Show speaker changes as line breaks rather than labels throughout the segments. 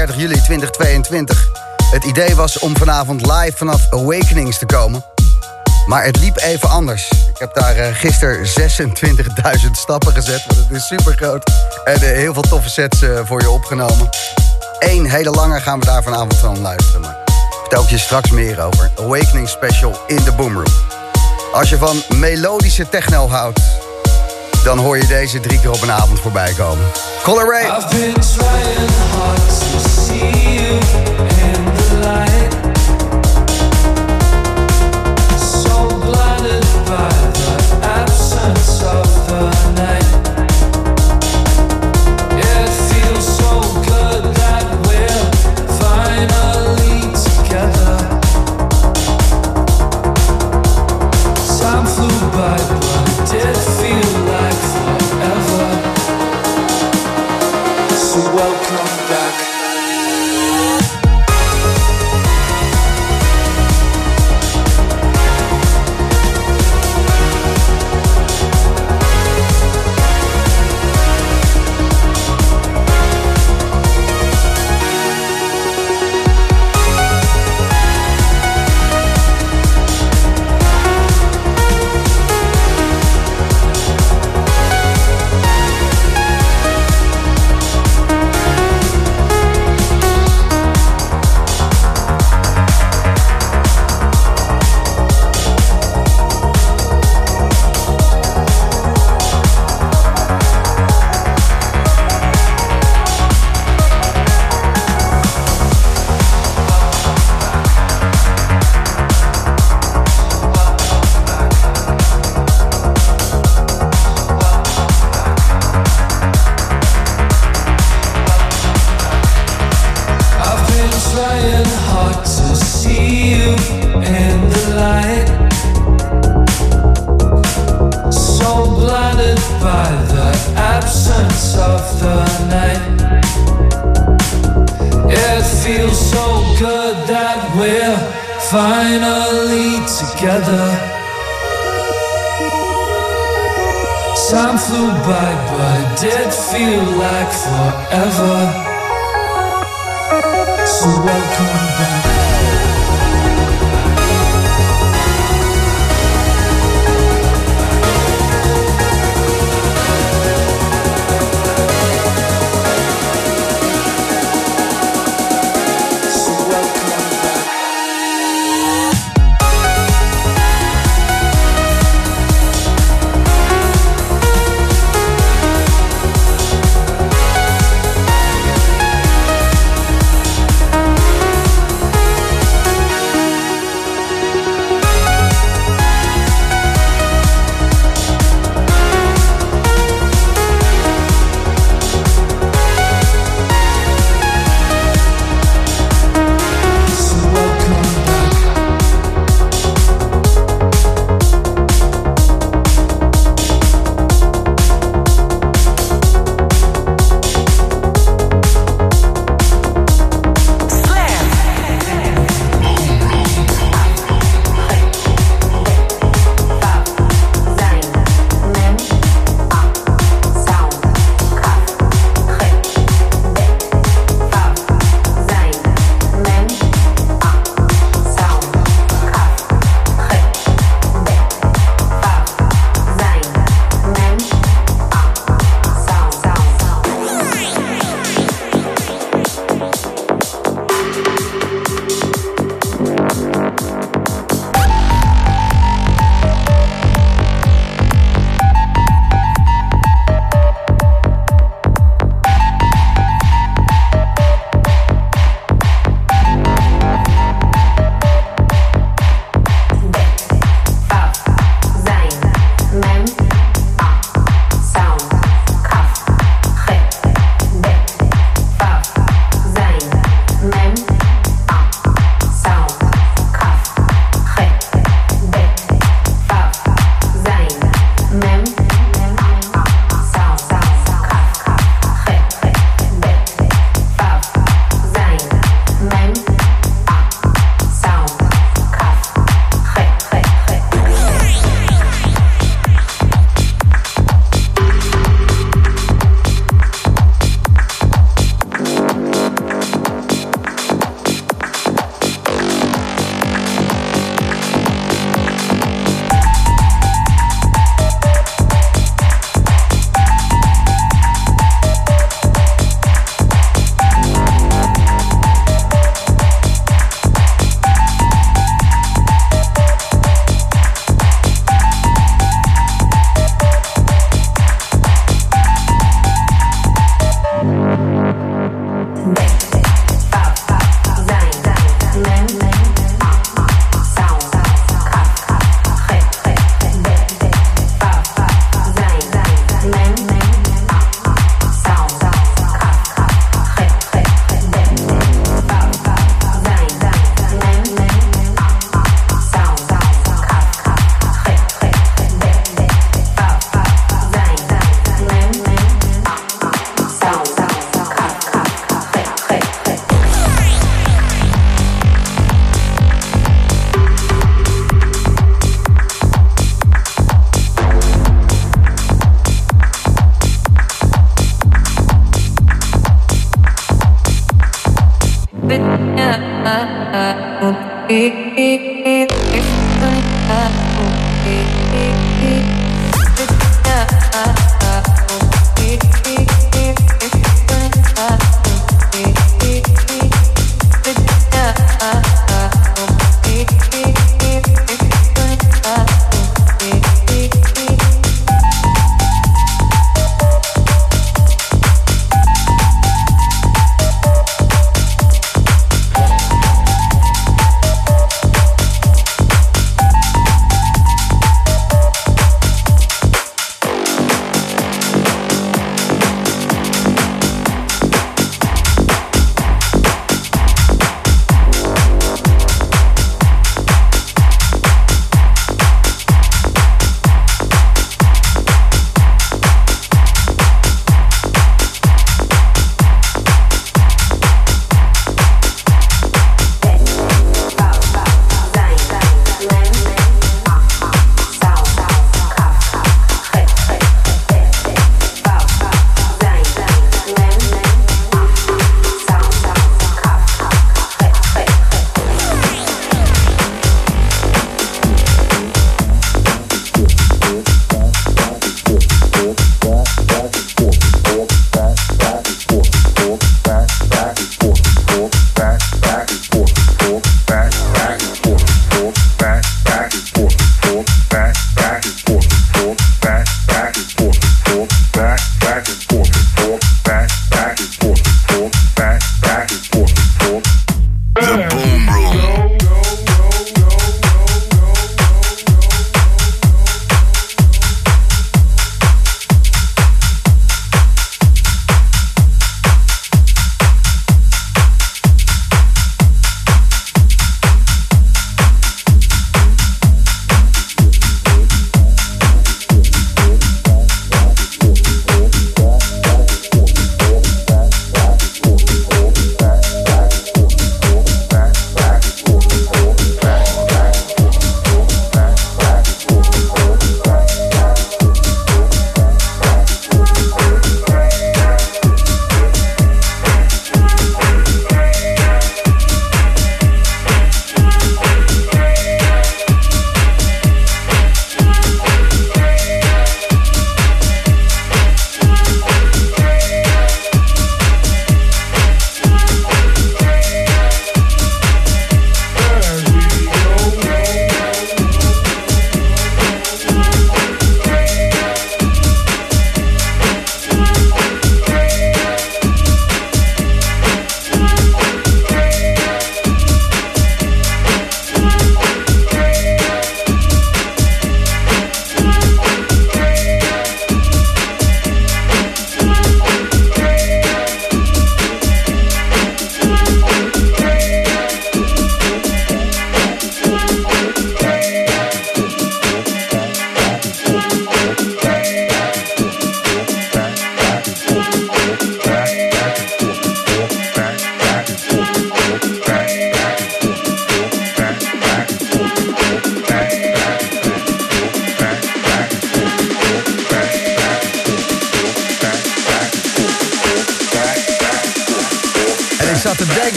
8 uur, 30 juli 2022. Het idee was om vanavond live vanaf Awakenings te komen. Maar het liep even anders. Ik heb daar uh, gisteren 26.000 stappen gezet, want het is super groot. En uh, heel veel toffe sets uh, voor je opgenomen. Eén hele lange gaan we daar vanavond van luisteren. Maar vertel ik je straks meer over. Awakening Special in de Boomroom. Als je van melodische techno houdt, dan hoor je deze drie keer op een avond voorbij komen. Color Ray. so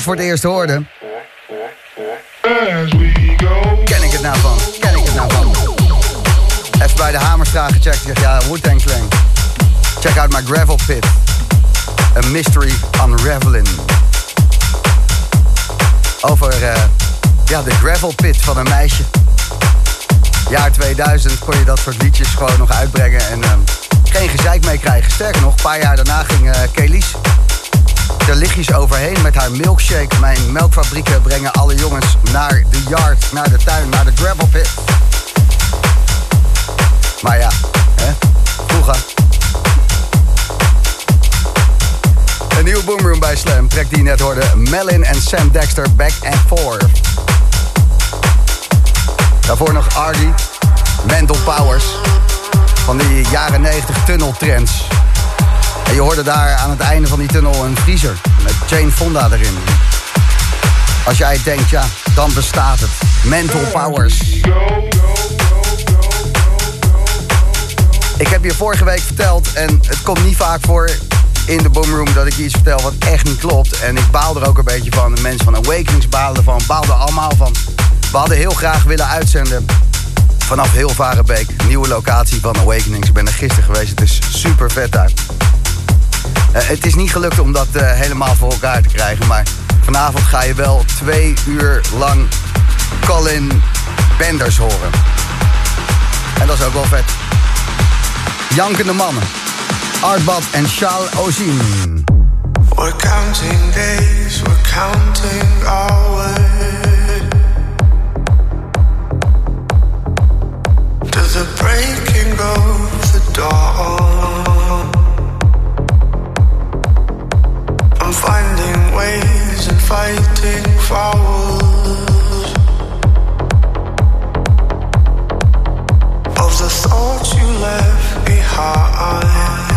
voor het eerst hoorde. Ken ik het nou van? Ken ik het nou van? Even bij de Hamerstraat gecheckt. Zeg ja, Wu-Tang Clan. Check out my gravel pit. A mystery unraveling. Over uh, ja, de gravel pit van een meisje. Jaar 2000 kon je dat soort liedjes gewoon nog uitbrengen en uh, geen gezeik mee krijgen. Sterker nog, een paar jaar daarna ging uh, Kelis er lichtjes overheen met haar milkshake. Mijn melkfabrieken brengen alle jongens naar de yard, naar de tuin, naar de gravel pit. Maar ja, hè? vroeger. Een nieuwe boomroom bij Slam. Trek die net hoorde. Melin en Sam Dexter back and forth. Daarvoor nog Ardy. Mental Powers. Van die jaren 90 tunneltrends. En je hoorde daar aan het einde van die tunnel een vriezer met Jane Fonda erin. Als jij denkt, ja, dan bestaat het. Mental Powers. Ik heb je vorige week verteld, en het komt niet vaak voor... in de boomroom dat ik iets vertel wat echt niet klopt. En ik baal er ook een beetje van. De mensen van Awakenings baalden ervan, baalden allemaal van. We hadden heel graag willen uitzenden vanaf heel Varenbeek. Nieuwe locatie van Awakenings. Ik ben er gisteren geweest. Het is super vet daar. Uh, het is niet gelukt om dat uh, helemaal voor elkaar te krijgen. Maar vanavond ga je wel twee uur lang Colin Benders horen. En dat is ook wel vet. Jankende mannen. Artbad en Charles Ozin.
We're counting days, we're counting hours To the breaking of the dawn ways and fighting fouls Of the thoughts you left behind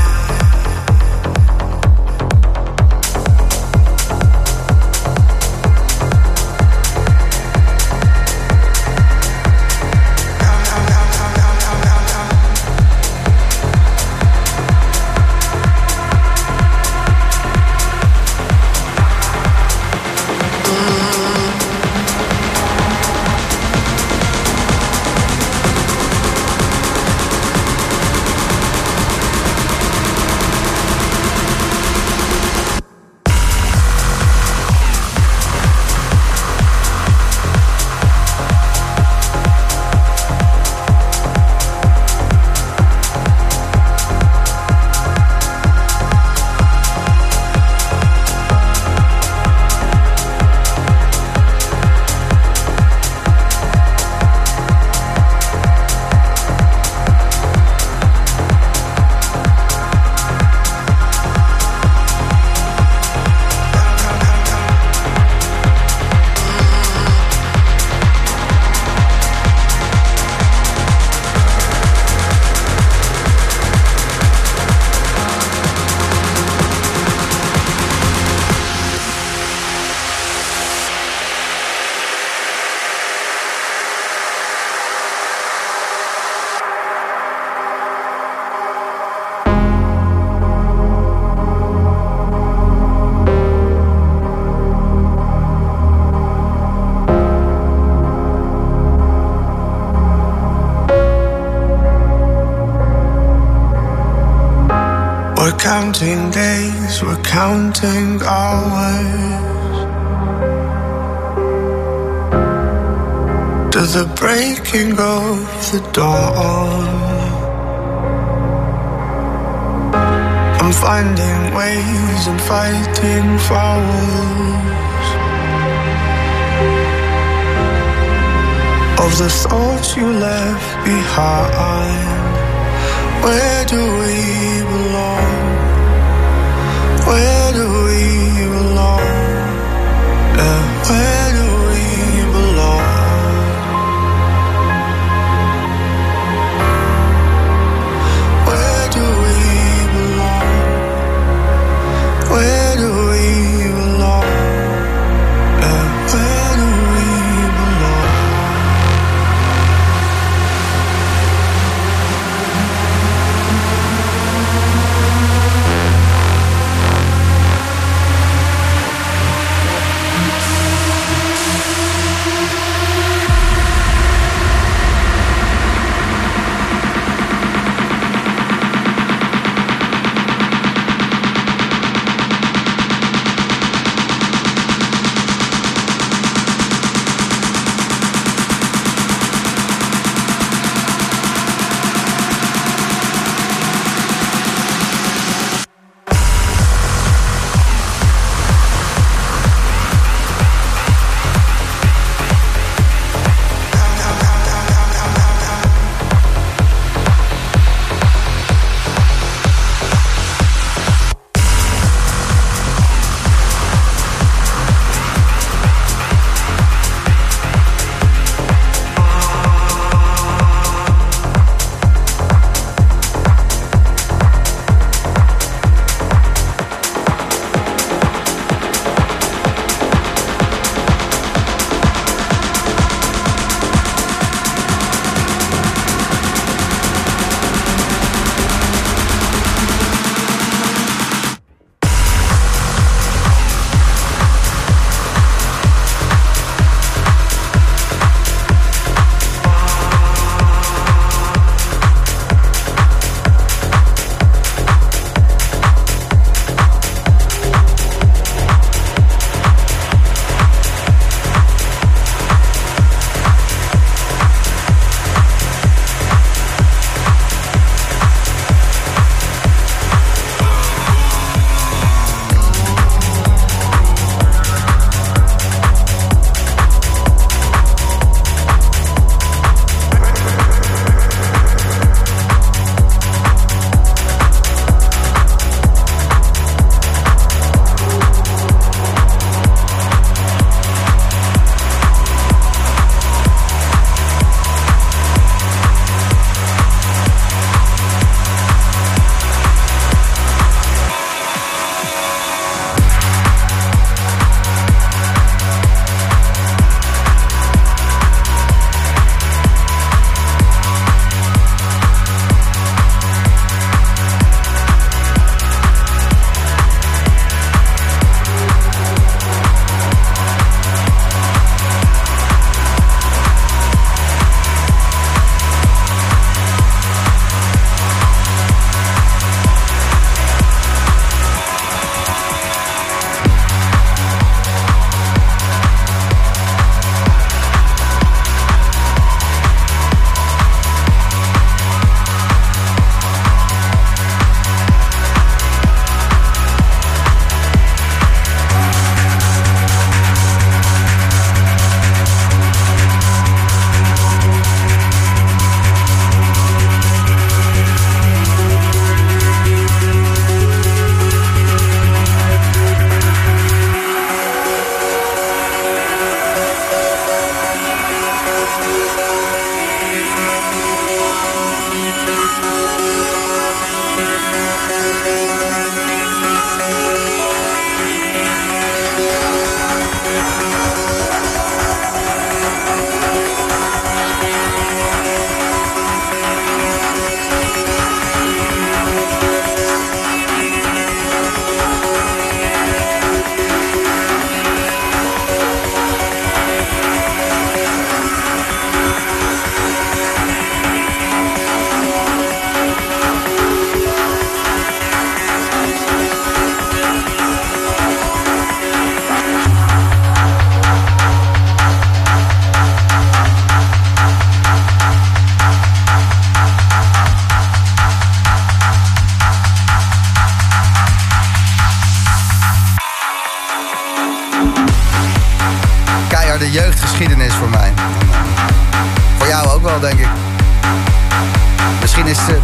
counting days, we're counting hours to the breaking of the dawn. I'm finding ways and fighting fouls of the thoughts you left behind. Where do we belong? Where do we belong? Yeah, where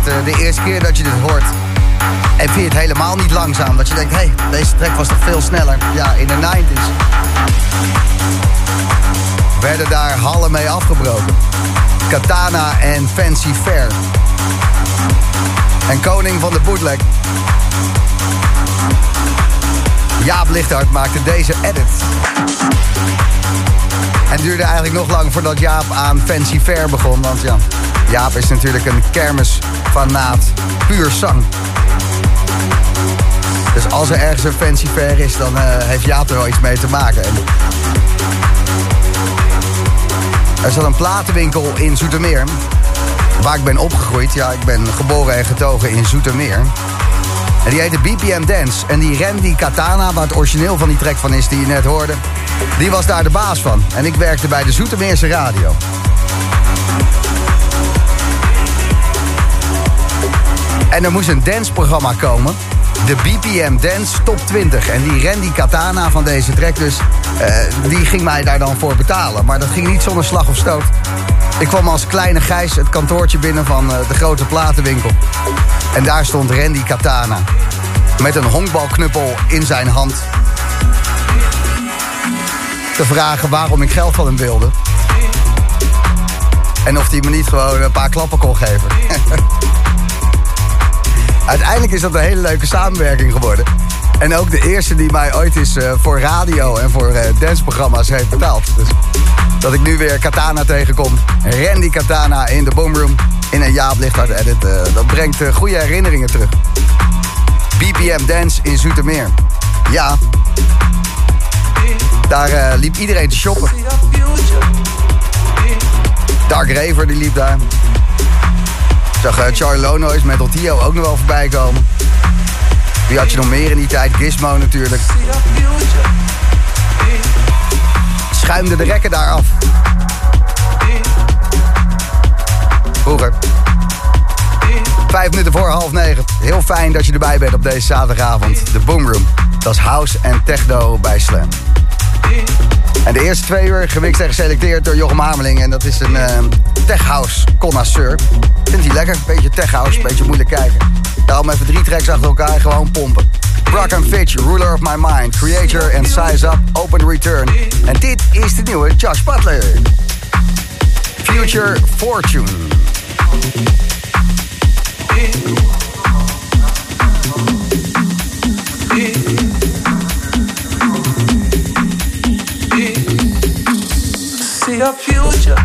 eh, de eerste keer dat je dit hoort. En je het helemaal niet langzaam. Dat je denkt, hé, hey, deze track was toch veel sneller. Ja, in de 90s. Werden daar hallen mee afgebroken. Katana en Fancy Fair. En koning van de bootleg. Jaap Lichthart maakte deze edit. En duurde eigenlijk nog lang voordat Jaap aan Fancy Fair begon. Want ja, Jaap is natuurlijk een kermisfanaat. Puur zang. Dus als er ergens een Fancy Fair is, dan uh, heeft Jaap er wel iets mee te maken. En er zat een platenwinkel in Zoetermeer. Waar ik ben opgegroeid. Ja, ik ben geboren en getogen in Zoetermeer. En die heette BPM Dance. En die Randy Katana, waar het origineel van die track van is die je net hoorde... die was daar de baas van. En ik werkte bij de Zoetermeerse radio. En er moest een danceprogramma komen. De BPM Dance Top 20. En die Randy Katana van deze track dus... Uh, die ging mij daar dan voor betalen. Maar dat ging niet zonder slag of stoot. Ik kwam als kleine Gijs het kantoortje binnen van uh, de grote platenwinkel. En daar stond Randy Katana. Met een honkbalknuppel in zijn hand. Te vragen waarom ik geld van hem wilde. En of hij me niet gewoon een paar klappen kon geven. Uiteindelijk is dat een hele leuke samenwerking geworden. En ook de eerste die mij ooit is uh, voor radio en voor uh, danceprogramma's heeft betaald. Dus dat ik nu weer Katana tegenkom. Randy Katana in de Boomroom. In een Jaap Lichthart edit. Uh, dat brengt goede herinneringen terug. BPM Dance in Zoetermeer. Ja. Daar liep iedereen te shoppen. Dark Raver die liep daar. Zag Charlie Lonois met Otio ook nog wel voorbij komen. Wie had je nog meer in die tijd? Gizmo natuurlijk. Schuimde de rekken daar af. Vroeger. Vijf minuten voor half negen. Heel fijn dat je erbij bent op deze zaterdagavond. De Boomroom. Dat is house en techno bij Slam. En de eerste twee uur gemixt en geselecteerd door Jochem Hameling. En dat is een uh, tech house connoisseur. Vindt hij lekker? Beetje tech house, beetje moeilijk kijken. Daarom even drie tracks achter elkaar gewoon pompen. Brock and Fitch, Ruler of My Mind, Creator and Size Up, Open Return. En dit is de nieuwe Josh Butler. Future Fortune.
your future.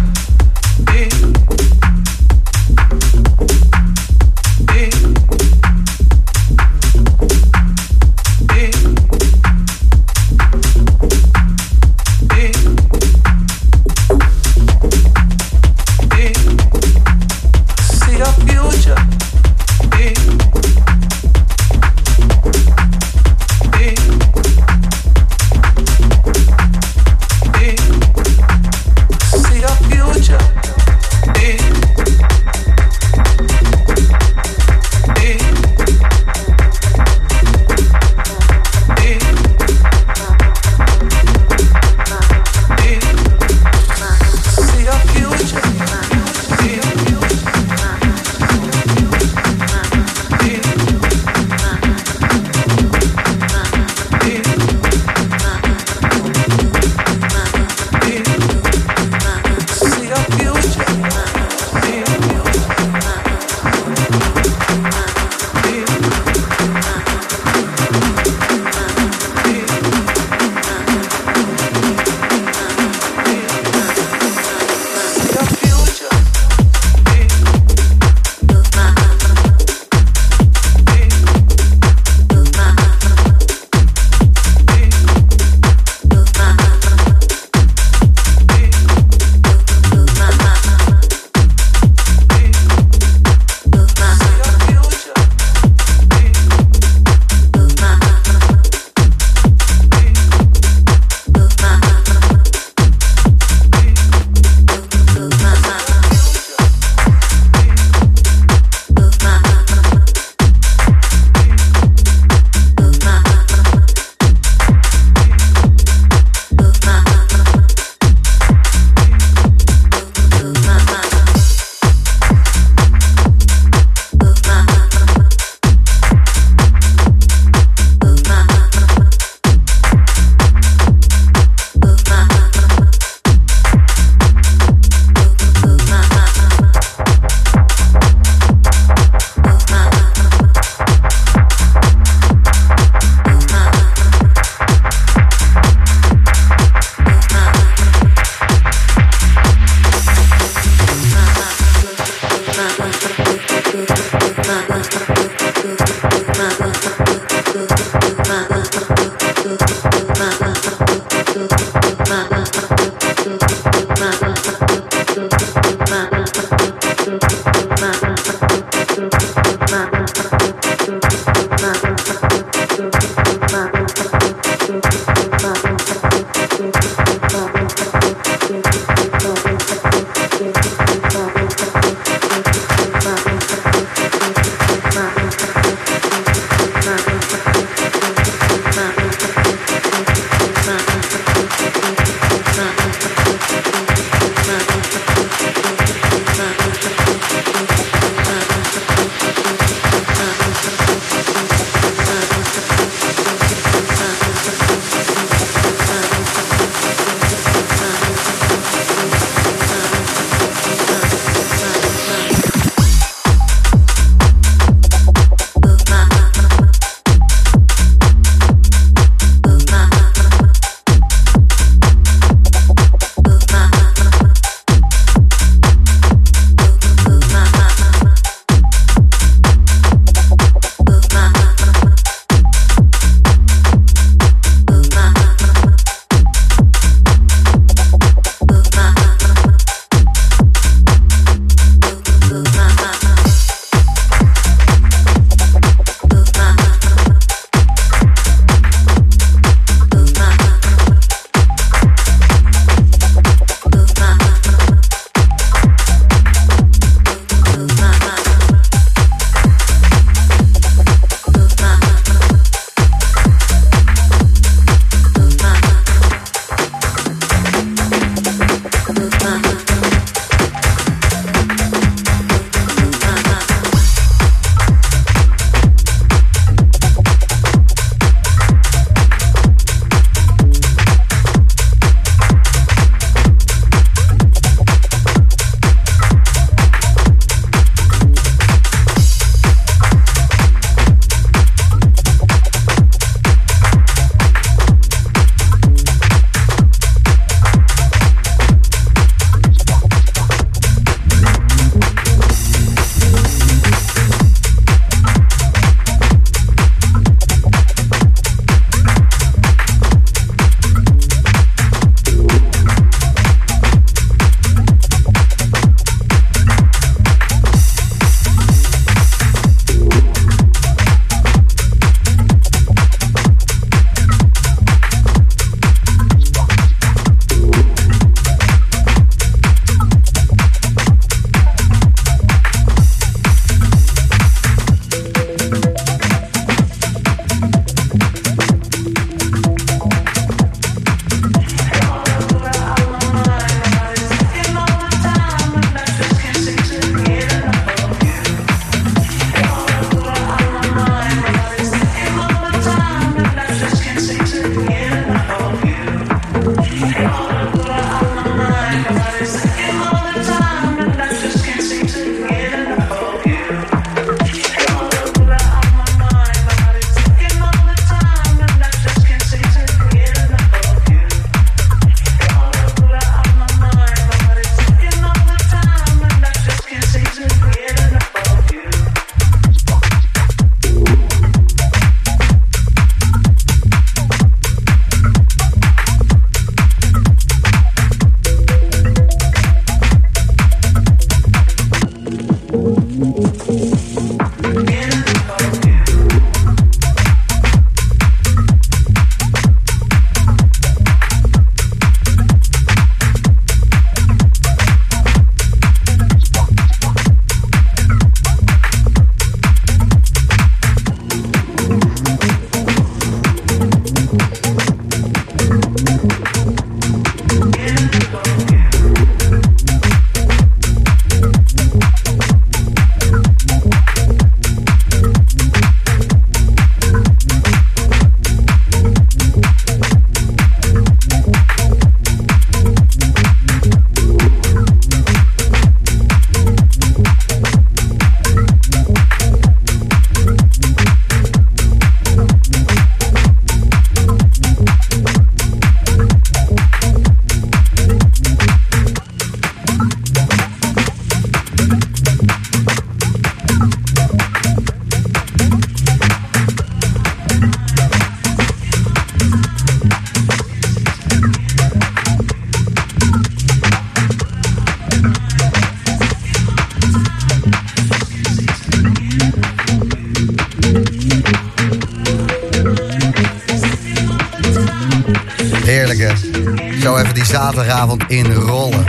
Die zaterdagavond inrollen.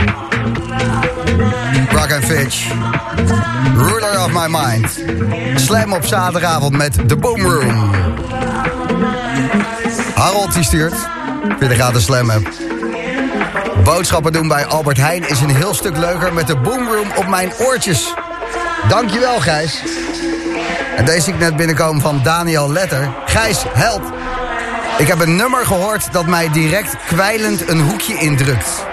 Rock and Fitch. Ruler of my mind. Slam op zaterdagavond met The Boom Room. Harold die stuurt. Via de slam Boodschappen doen bij Albert Heijn is een heel stuk leuker met de boomroom op mijn oortjes. Dankjewel Gijs. En deze ik net binnenkomen van Daniel Letter. Gijs, help! Ik heb een nummer gehoord dat mij direct kwijlend een hoekje indrukt.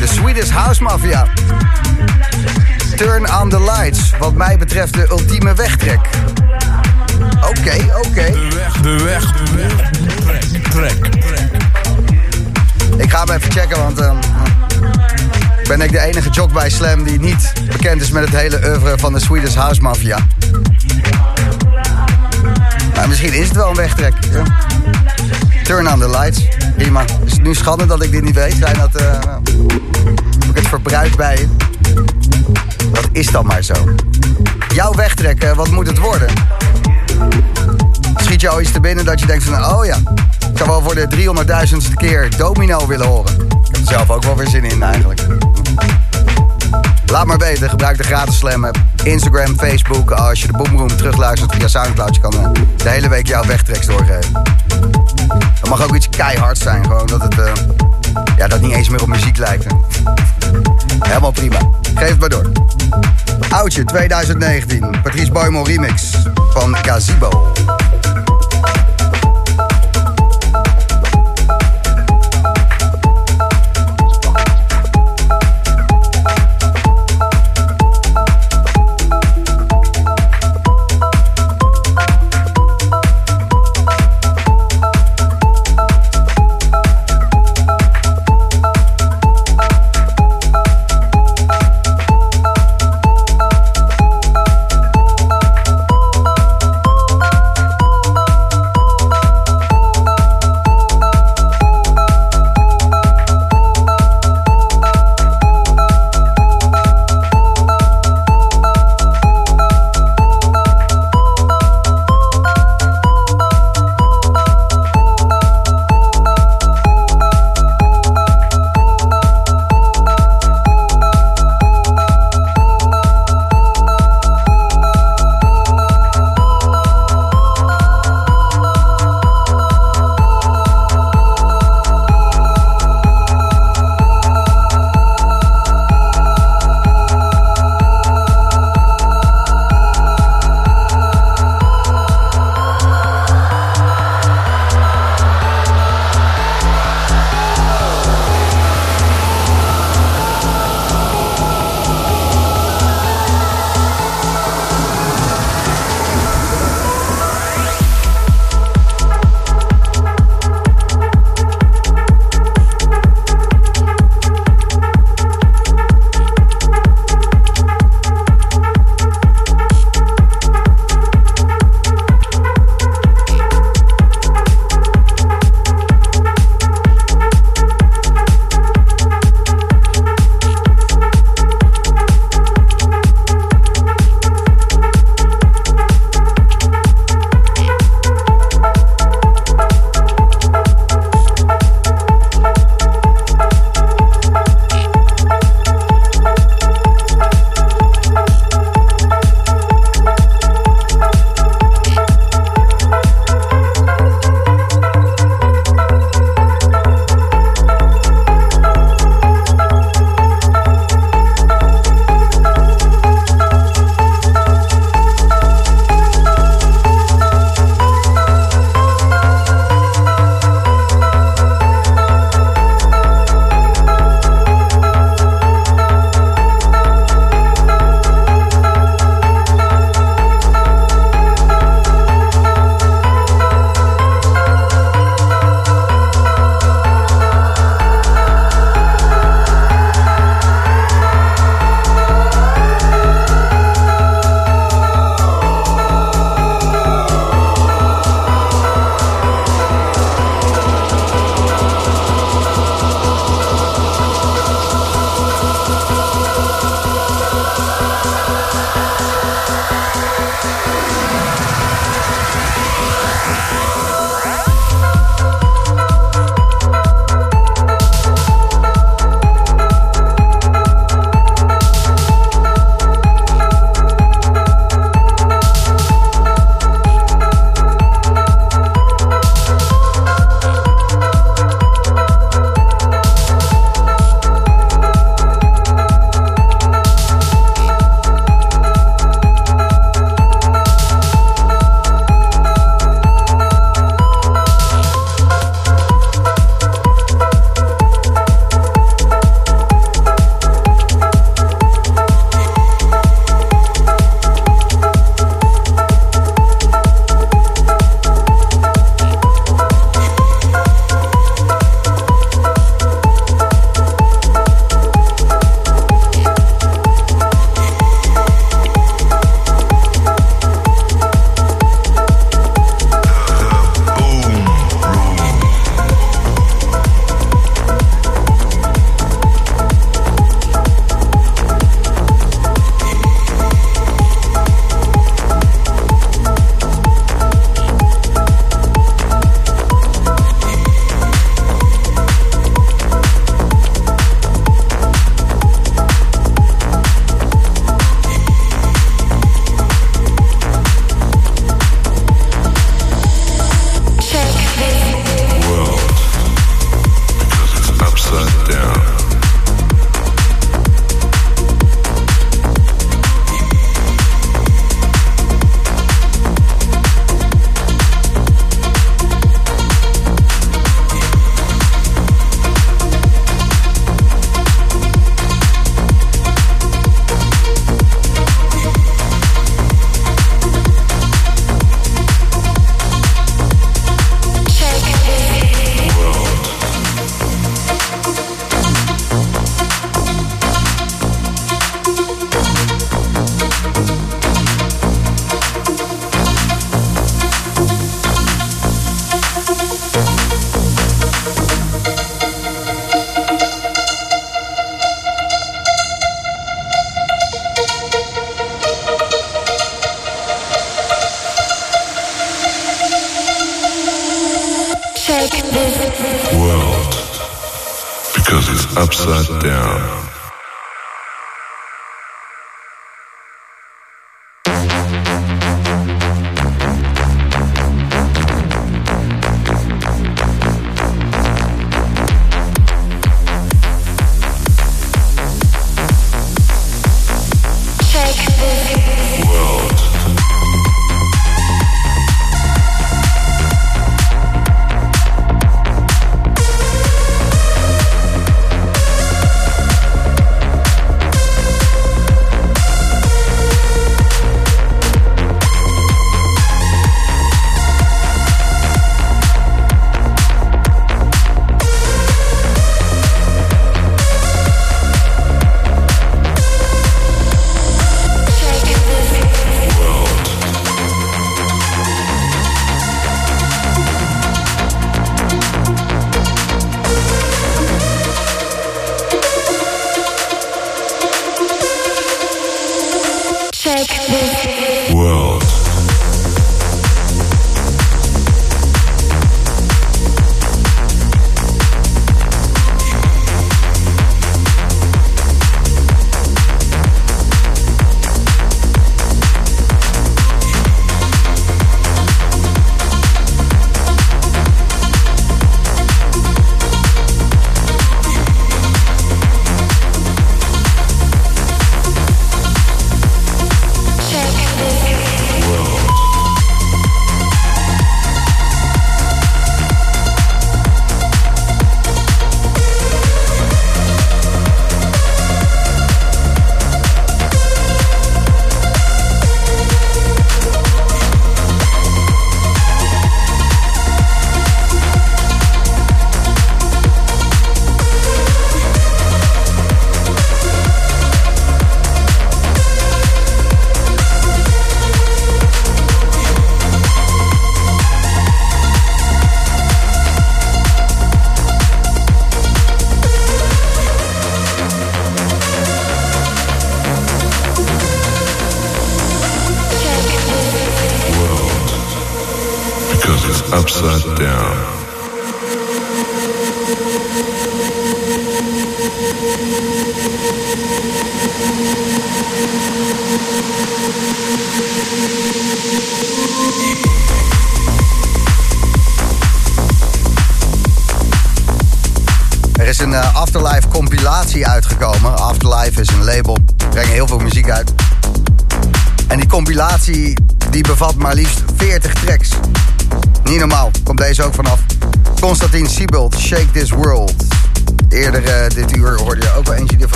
De Swedish House Mafia. Turn on the lights. Wat mij betreft de ultieme wegtrek. Oké, oké.
De weg, de weg, de weg. Trek, trek, trek.
Ik ga hem even checken, want... Uh, ben ik de enige jock bij Slam die niet bekend is met het hele oeuvre van de Swedish House Mafia. Misschien is het wel een wegtrek. Turn on the lights. Prima. Is nu schande dat ik dit niet weet? Zijn dat... Uh, heb ik het verbruikt bij je? Dat is dan maar zo. Jouw wegtrekken, wat moet het worden? Schiet je al iets te binnen dat je denkt van... Oh ja, ik zou wel voor de 300.000ste keer Domino willen horen. Ik heb er zelf ook wel weer zin in eigenlijk. Laat maar weten, gebruik de gratis slam app. Instagram, Facebook. Als je de Boomroom terugluistert via Soundcloud... kan eh, de hele week jouw wegtreks doorgeven. Het mag ook iets keihard zijn. Gewoon dat het... Uh, ja, dat niet eens meer op muziek lijkt. Helemaal prima. Geef het maar door. Oudje 2019. Patrice Boymel remix van Gazebo.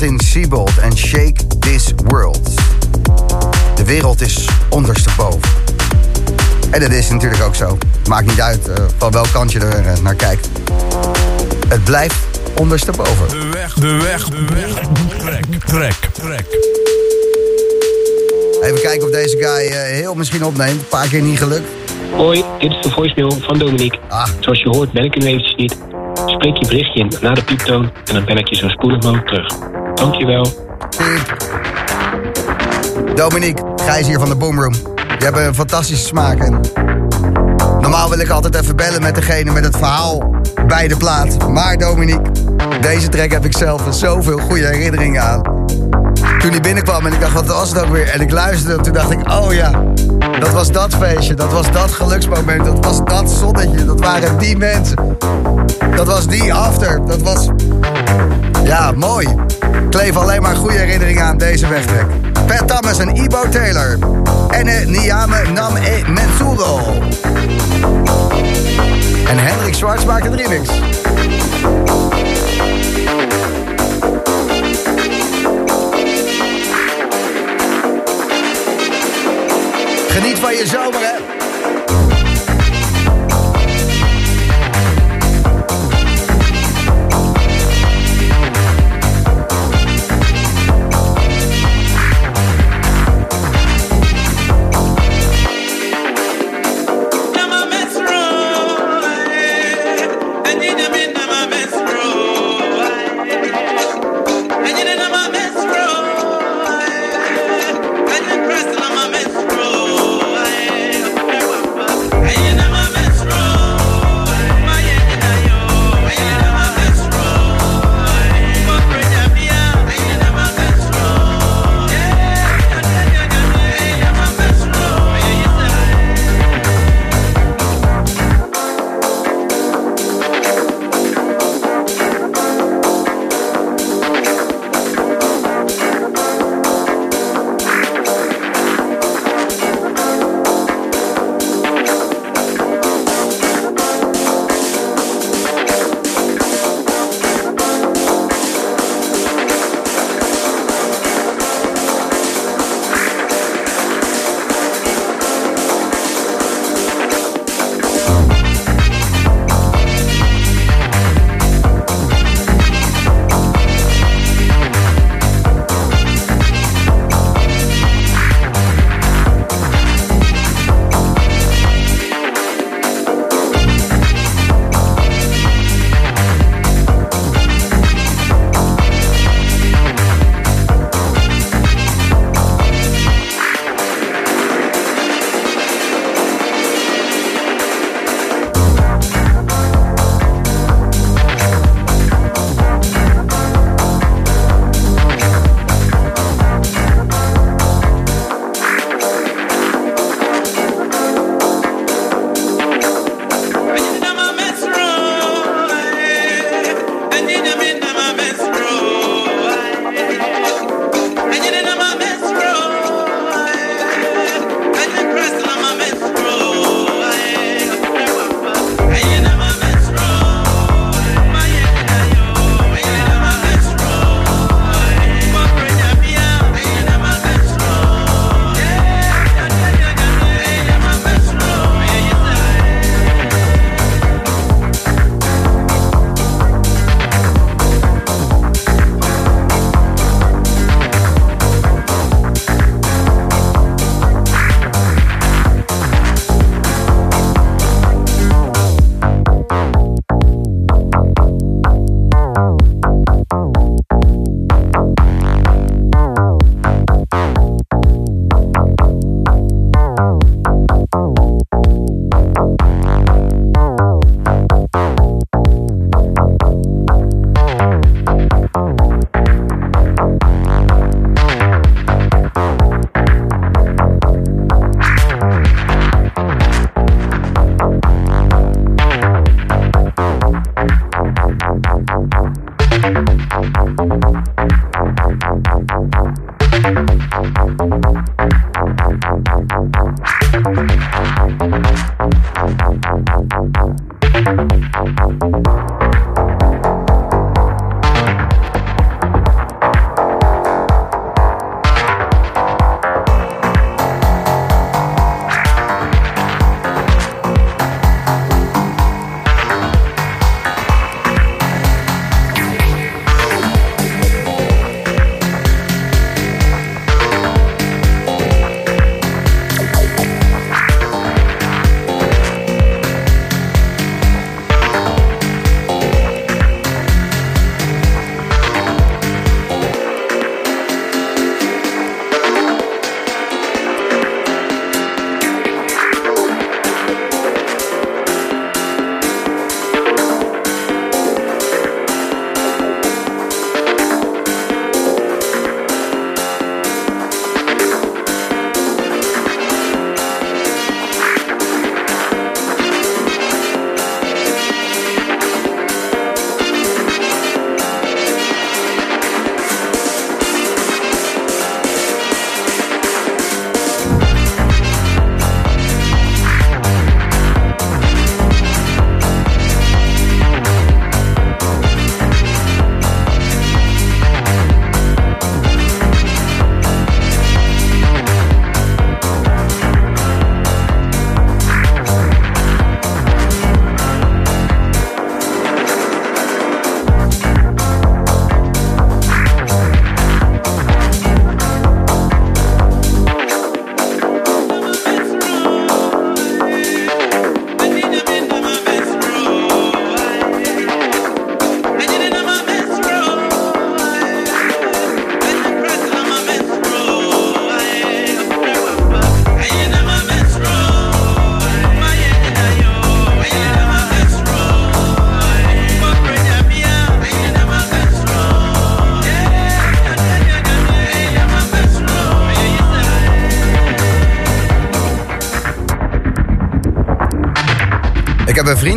In Siebold en Shake This World. De wereld is ondersteboven. En dat is natuurlijk ook zo. Maakt niet uit uh, van welk kant je er uh, naar kijkt. Het blijft ondersteboven.
De weg, de weg, de weg. Trek, trek, trek.
Even kijken of deze guy uh, heel misschien opneemt. Een paar keer niet gelukt.
Hoi, dit is de voicemail van Dominique. Ah. Zoals je hoort ben ik er nu eventjes niet. Spreek je berichtje in na de pieptoon en dan ben ik je zo spoedig mogelijk terug. Dankjewel.
Dominique, Gijs hier van de Boomroom. Je hebt een fantastische smaak. En normaal wil ik altijd even bellen met degene met het verhaal bij de plaat. Maar Dominique, deze track heb ik zelf zoveel goede herinneringen aan. Toen hij binnenkwam en ik dacht, wat was het ook weer? En ik luisterde en toen dacht ik, oh ja, dat was dat feestje, dat was dat geluksmoment, dat was dat zonnetje, dat waren die mensen. Dat was die after, dat was... Ja, mooi. Kleef alleen maar goede herinneringen aan deze wegtrek. Pat Thomas en Ibo Taylor. En Niame Nam E. En Hendrik Schwartz maakt een remix. Geniet van je zomer, hè? Thank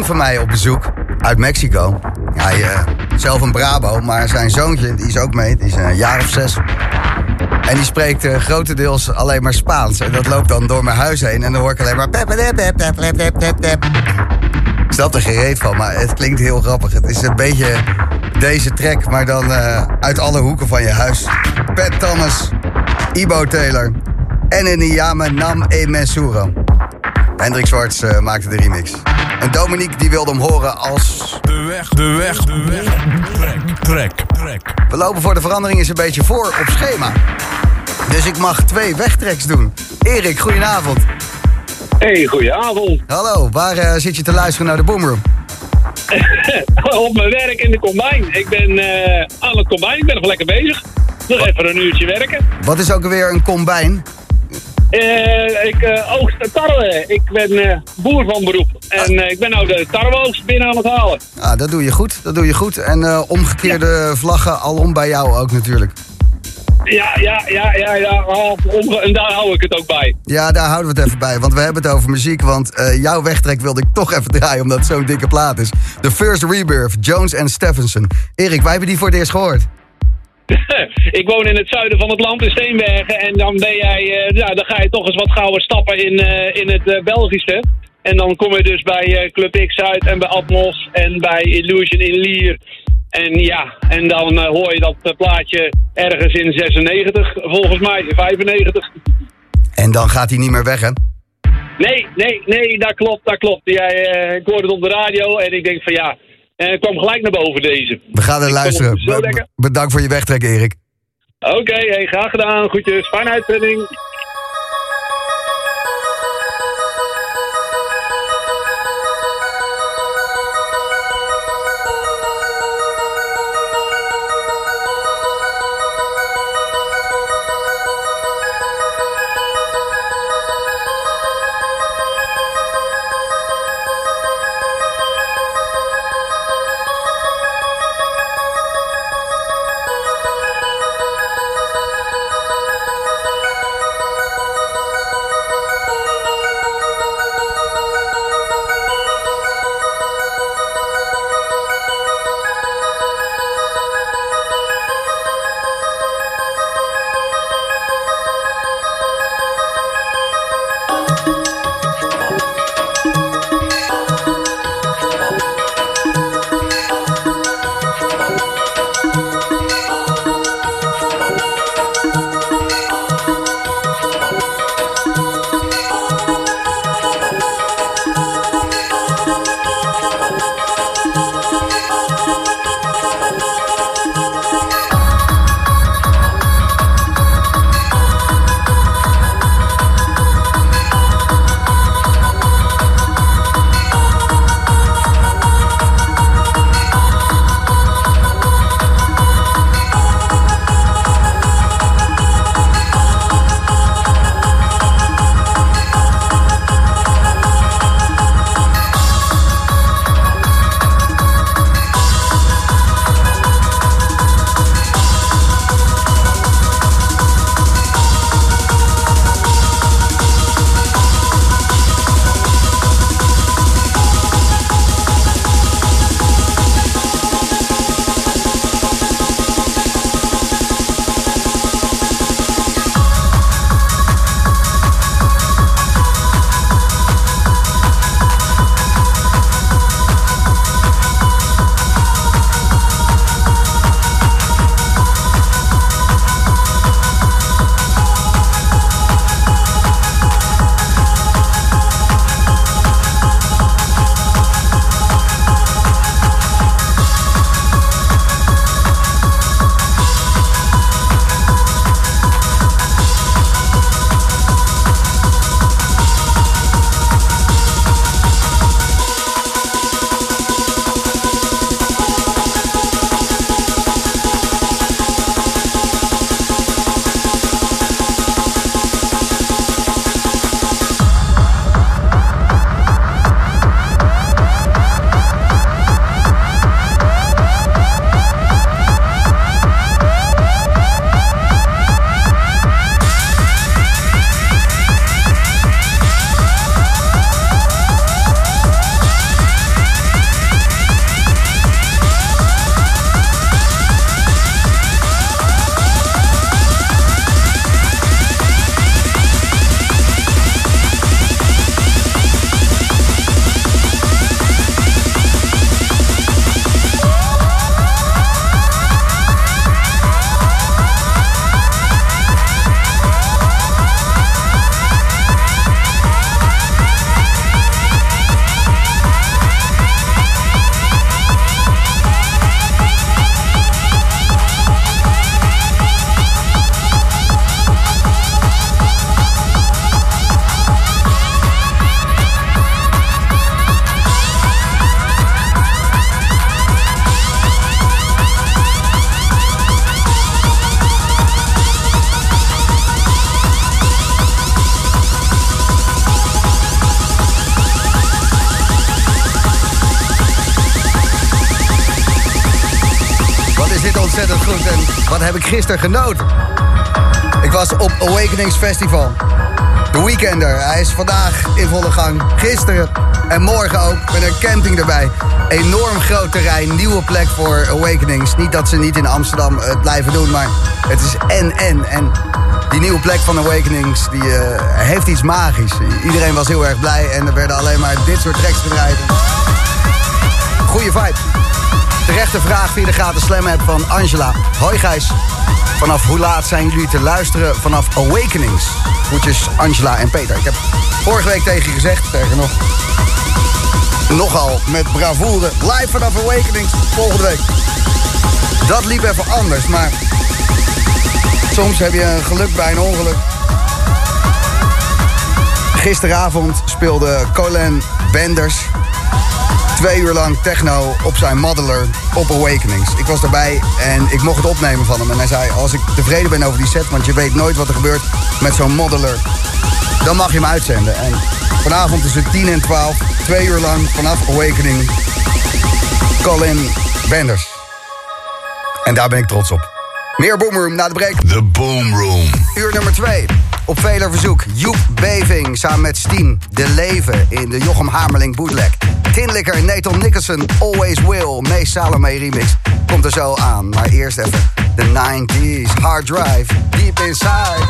van mij op bezoek uit Mexico. Hij eh, zelf een Brabo, maar zijn zoontje, die is ook mee, die is een jaar of zes. En die spreekt eh, grotendeels alleen maar Spaans. En dat loopt dan door mijn huis heen en dan hoor ik alleen maar... Ik snap er gereed van, maar het klinkt heel grappig. Het is een beetje deze track, maar dan eh, uit alle hoeken van je huis. Pat Thomas, Ibo Taylor en Niyame Nam E Mensuro. Hendrik Zwarts maakte de remix. En Dominique die wilde hem horen als...
De weg, de weg, de weg. Trek, trek, trek.
We lopen voor de verandering eens een beetje voor op schema. Dus ik mag twee wegtreks doen. Erik, goedenavond.
Hey, goedenavond.
Hallo, waar eh, zit je te luisteren naar de Boomroom?
Op mijn werk in de combine. Ik ben eh, aan het combine, ik ben nog lekker bezig. Nog even een uurtje werken.
Wat is ook alweer een combijn?
Eh, ik eh, oogst tarwe. Ik ben eh, boer van beroep. En ik ben nou de tarweoogst binnen aan het halen.
Ah, dat doe je goed, dat doe je goed. En omgekeerde vlaggen alom bij jou ook natuurlijk.
Ja, ja, ja, ja, ja. En daar hou ik het ook bij.
Ja, daar houden we het even bij, want we hebben het over muziek. Want jouw wegtrek wilde ik toch even draaien, omdat het zo'n dikke plaat is. The First Rebirth, Jones en Stephenson. Erik, wij hebben die voor het eerst gehoord.
ik woon in het zuiden van het land, in Steenbergen. En dan ben jij, eh, ja, dan ga je toch eens wat gouden stappen in, eh, in het eh, Belgische. En dan kom je dus bij Club X uit en bij Atmos en bij Illusion in Lier. En ja, en dan hoor je dat plaatje ergens in 96, volgens mij 95.
En dan gaat hij niet meer weg, hè?
Nee, nee, nee, dat klopt, dat klopt. Jij, eh, ik hoorde het op de radio en ik denk van ja, en ik kwam gelijk naar boven deze.
We gaan er luisteren. bedankt voor je wegtrek, Erik.
Oké, hey, graag gedaan. Goedjes, fijne uitzending.
Gisteren genoten. Ik was op Awakenings Festival. De Weekender. Hij is vandaag in volle gang. Gisteren en morgen ook met een camping erbij. Enorm groot terrein, nieuwe plek voor Awakenings. Niet dat ze niet in Amsterdam het blijven doen, maar het is en-en. En die nieuwe plek van Awakenings die, eh, heeft iets magisch. Iedereen was heel erg blij en er werden alleen maar dit soort tracks gedraaid. Goeie vibe. Terechte vraag via de gratis slam app van Angela. Hoi Gijs. Vanaf hoe laat zijn jullie te luisteren vanaf Awakenings? Groetjes Angela en Peter. Ik heb vorige week tegen je gezegd, sterker nog... Nogal met bravoure. Live vanaf Awakenings volgende week. Dat liep even anders, maar... Soms heb je een geluk bij een ongeluk. Gisteravond speelde Colin Benders twee uur lang techno op zijn modeler op Awakenings. Ik was daarbij en ik mocht het opnemen van hem. En hij zei, als ik tevreden ben over die set... want je weet nooit wat er gebeurt met zo'n modeler... dan mag je hem uitzenden. En vanavond tussen 10 en 12, twee uur lang vanaf Awakening... Colin Benders. En daar ben ik trots op. Meer Boomroom na de break.
The Boom Room.
Uur nummer 2. Op veler verzoek. Joep Beving samen met Steen. De Leven in de Jochem Hamerling bootleg. Tinlikker, Nathan Nicholson, Always Will. Mees Salome remix. Komt er zo aan. Maar eerst even de 90s. Hard Drive. Deep inside,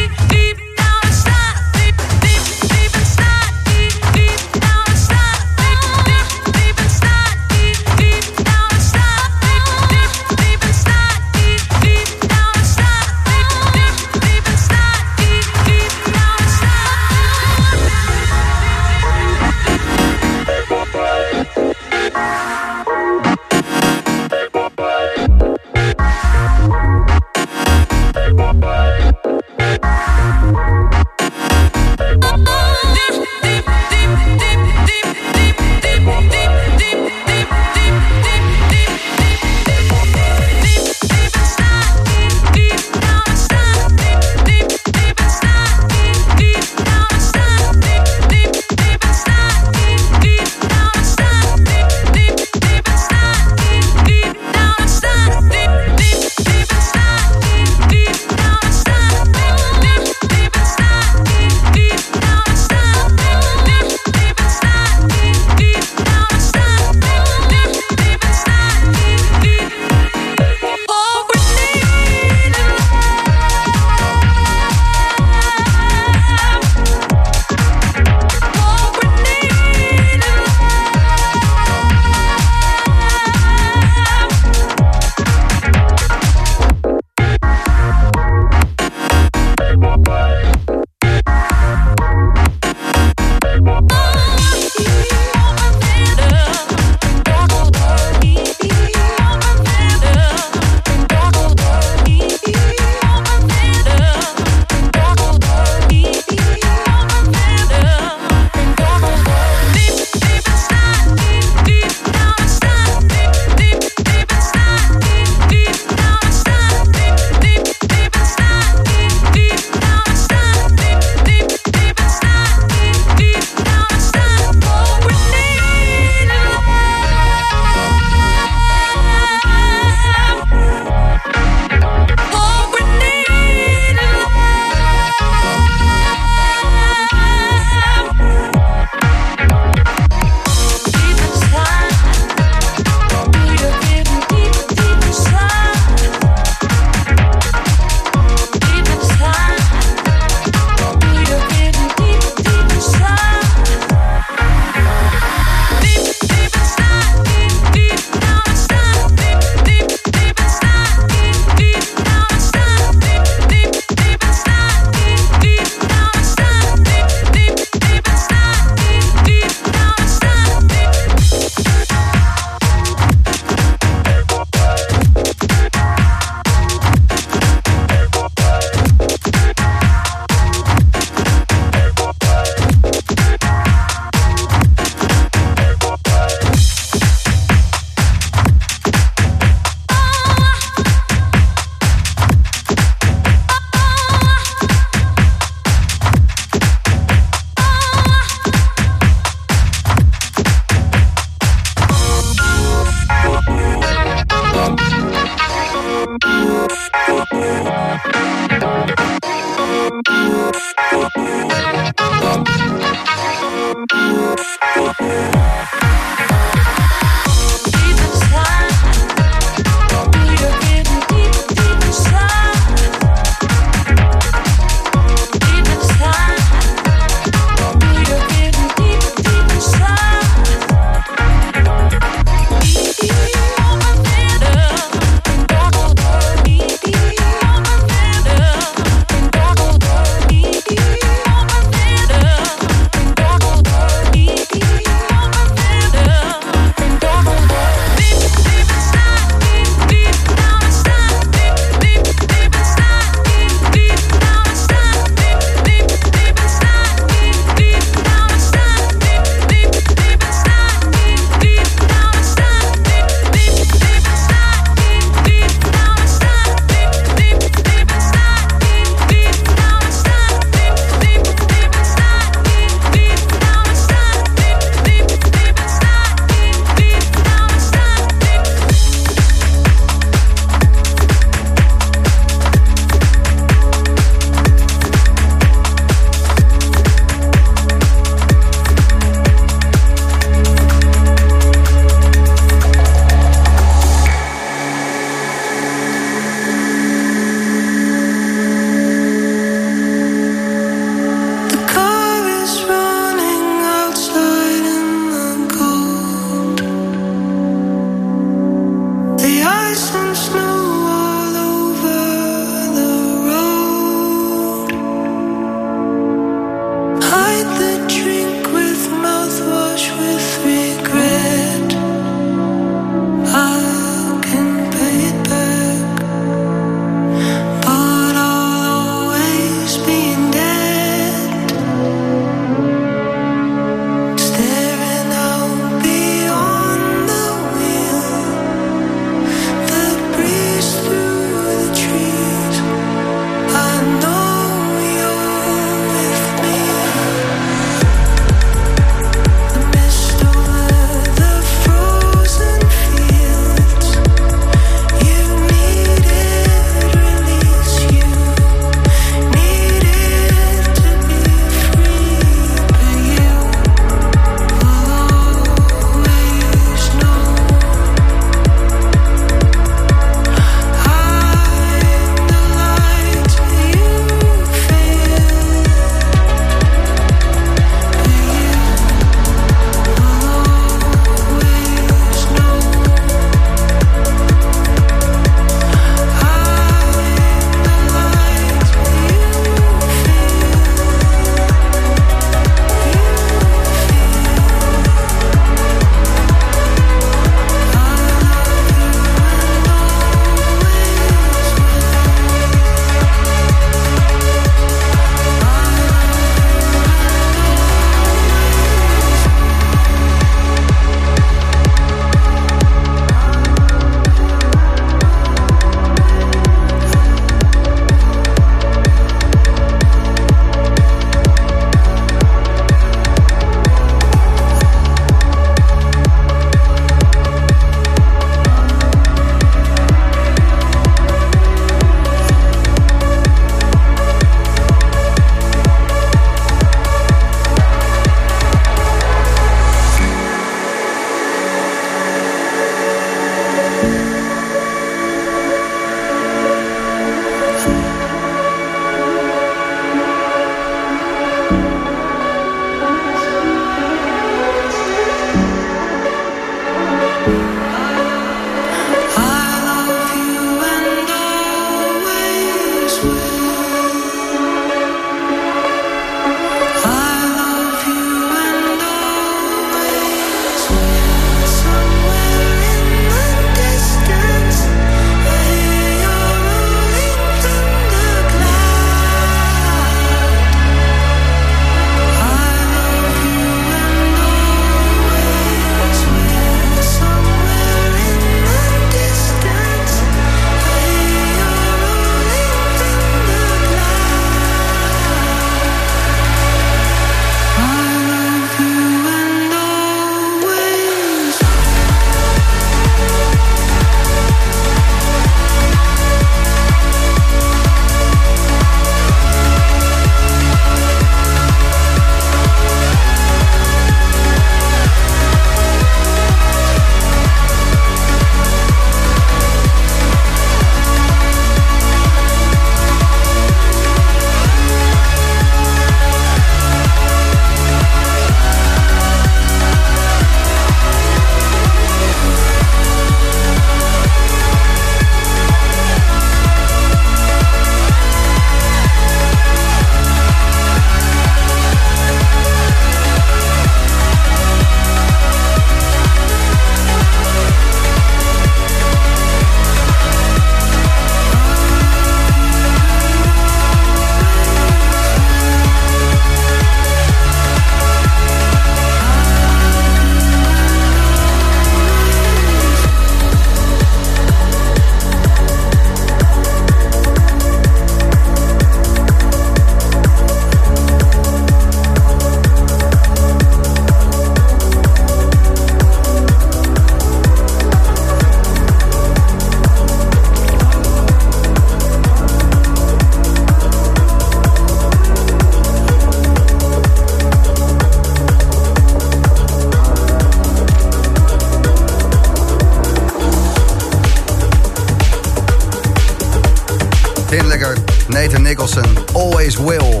Always Will.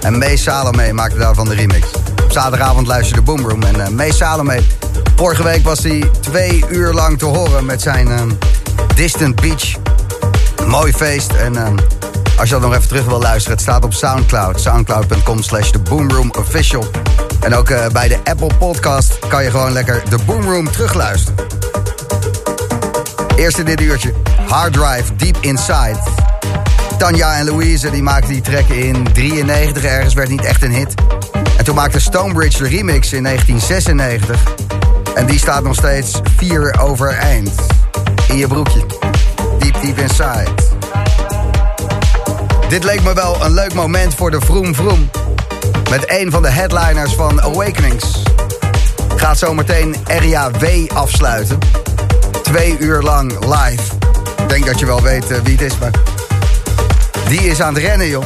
En May Salome maakte daarvan de remix. Op zaterdagavond luisterde Boomroom en uh, May Salome... Vorige week was hij twee uur lang te horen met zijn uh, Distant Beach. Mooi feest en... Uh, als je dat nog even terug wil luisteren, het staat op Soundcloud. Soundcloud.com slash Official. En ook uh, bij de Apple Podcast kan je gewoon lekker de Boomroom terugluisteren. Eerst in dit uurtje, Hard Drive Deep Inside. Tanja en Louise die maakten die track in 93 ergens, werd niet echt een hit. En toen maakte Stonebridge de remix in 1996. En die staat nog steeds vier overeind. In je broekje. Deep Deep Inside. Dit leek me wel een leuk moment voor de Vroom Vroom. Met een van de headliners van Awakenings. Gaat zometeen Area W afsluiten. Twee uur lang live. Ik denk dat je wel weet uh, wie het is, maar... Die is aan het rennen, joh.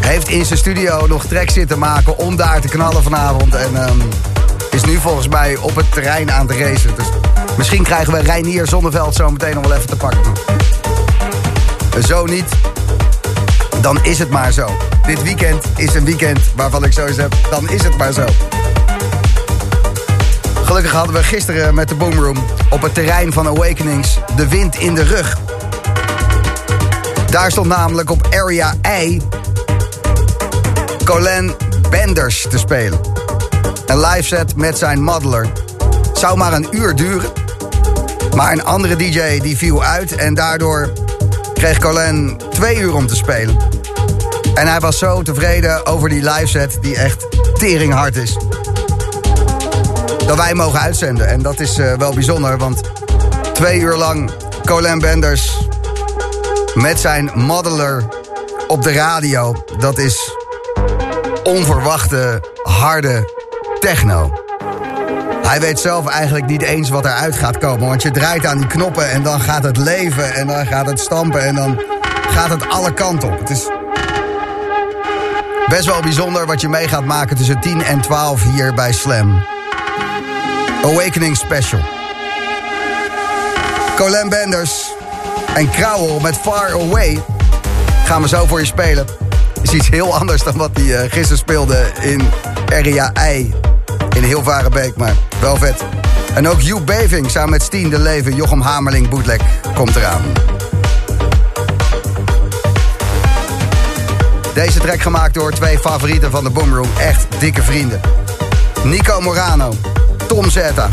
Heeft in zijn studio nog tracks zitten maken om daar te knallen vanavond. En um, is nu volgens mij op het terrein aan het racen. Dus misschien krijgen we Reinier Zonneveld zo meteen nog wel even te pakken. Zo niet, dan is het maar zo. Dit weekend is een weekend waarvan ik zoiets heb, dan is het maar zo. Gelukkig hadden we gisteren met de Boomroom op het terrein van Awakenings de wind in de rug. Daar stond namelijk op Area I Colin Benders te spelen. Een live set met zijn modeler. Zou maar een uur duren. Maar een andere DJ die viel uit en daardoor kreeg Colin twee uur om te spelen. En hij was zo tevreden over die live set die echt teringhard is. Dat wij mogen uitzenden. En dat is uh, wel bijzonder, want twee uur lang Colin Benders met zijn modeler op de radio. Dat is onverwachte, harde techno. Hij weet zelf eigenlijk niet eens wat eruit gaat komen. Want je draait aan die knoppen en dan gaat het leven en dan gaat het stampen en dan gaat het alle kanten op. Het is best wel bijzonder wat je mee gaat maken tussen 10 en 12 hier bij Slam. Awakening Special. Colin Benders en Krauwel met Far Away gaan we zo voor je spelen. Is iets heel anders dan wat hij uh, gisteren speelde in Area I in Hilvarenbeek, maar wel vet. En ook Hugh Beving samen met Stien de Leven, Jochem Hamerling, Bootleg komt eraan. Deze track gemaakt door twee favorieten van de Boomroom. Echt dikke vrienden. Nico Morano, Tom Zeta,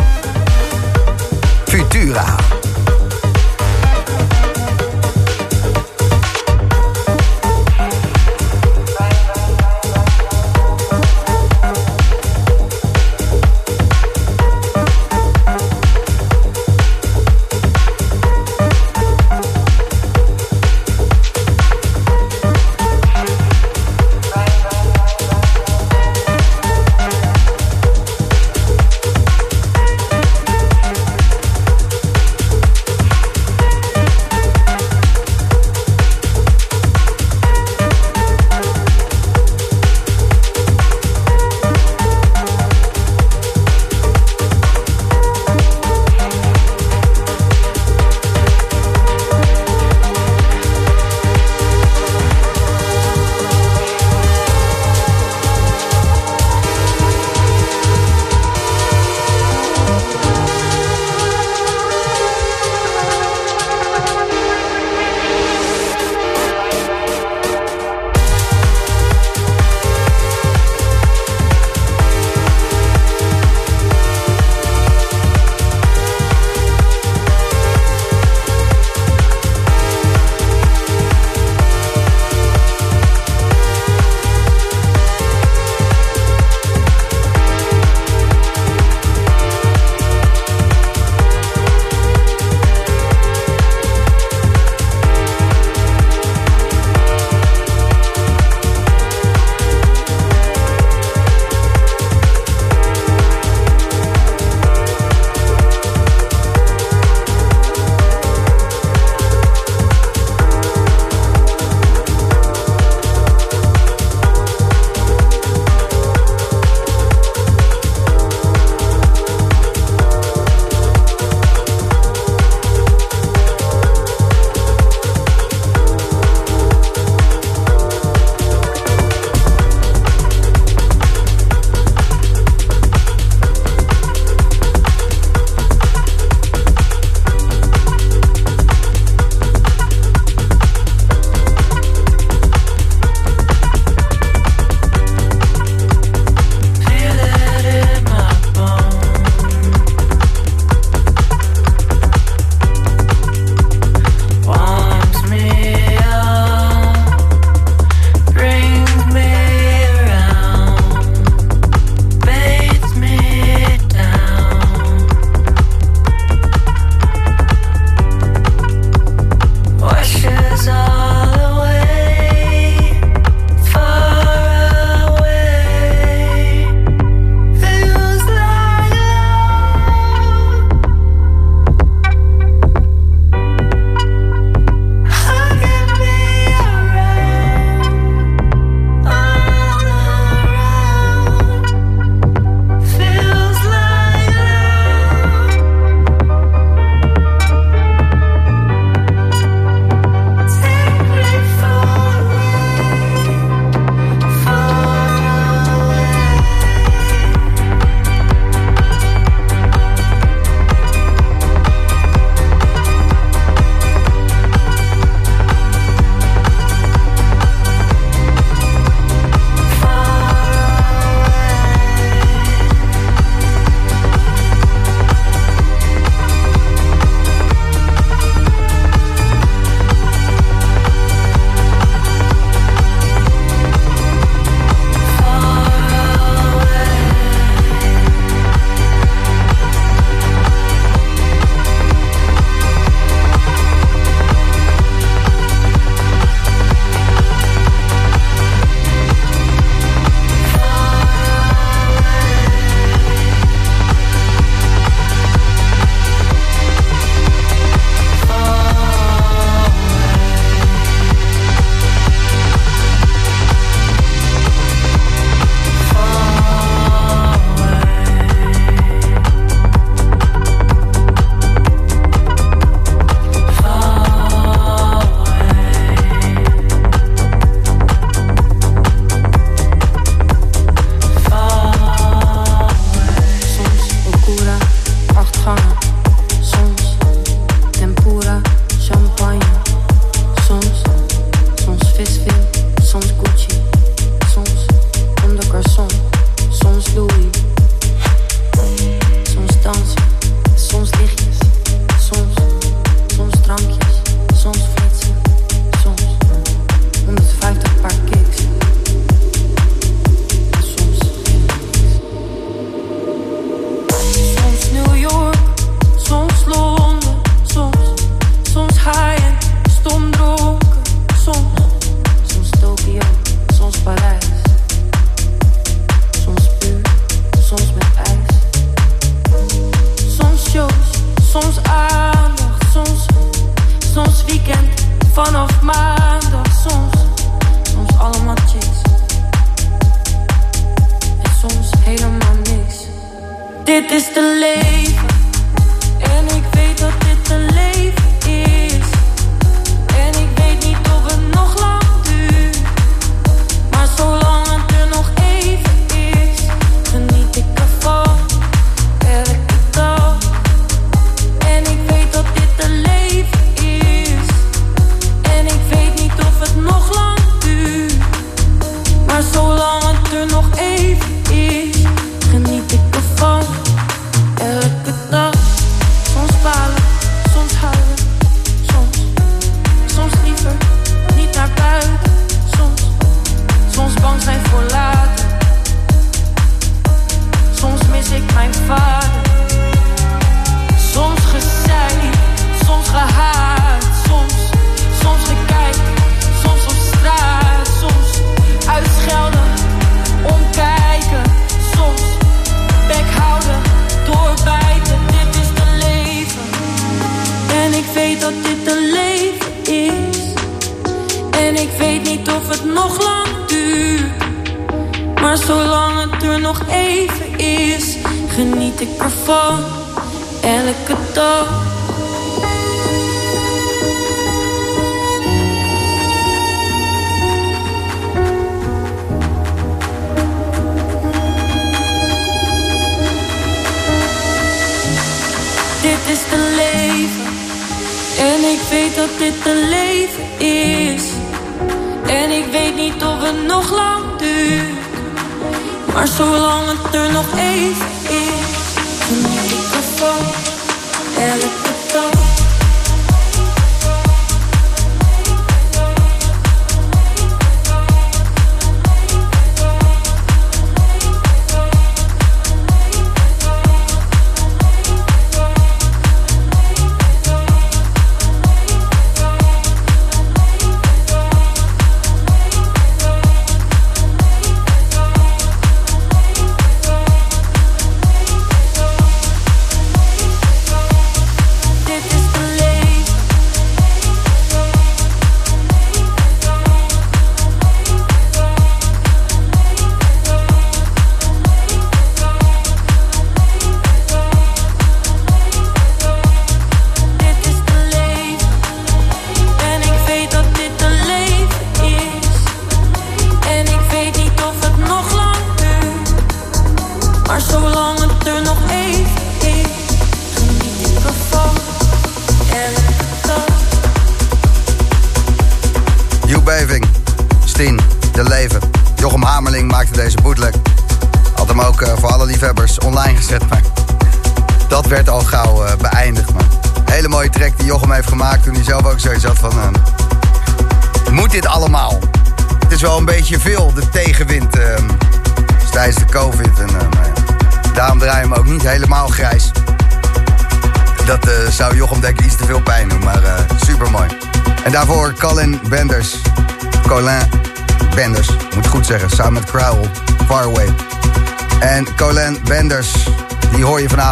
Futura.
Maar zolang het er nog even is, geniet ik ervan, elke dag. Dit is de leven en ik weet dat dit de leven is. En ik weet niet of het nog lang duurt. Maar zolang het er nog even is, elke.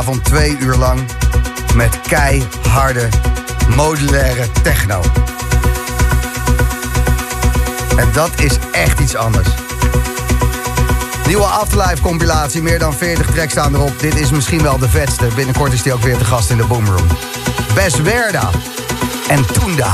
Van twee uur lang met keiharde modulaire techno. En dat is echt iets anders. Nieuwe Afterlife compilatie, meer dan 40 tracks staan erop. Dit is misschien wel de vetste. Binnenkort is die ook weer te gast in de Boomroom. Best Werda en Toenda.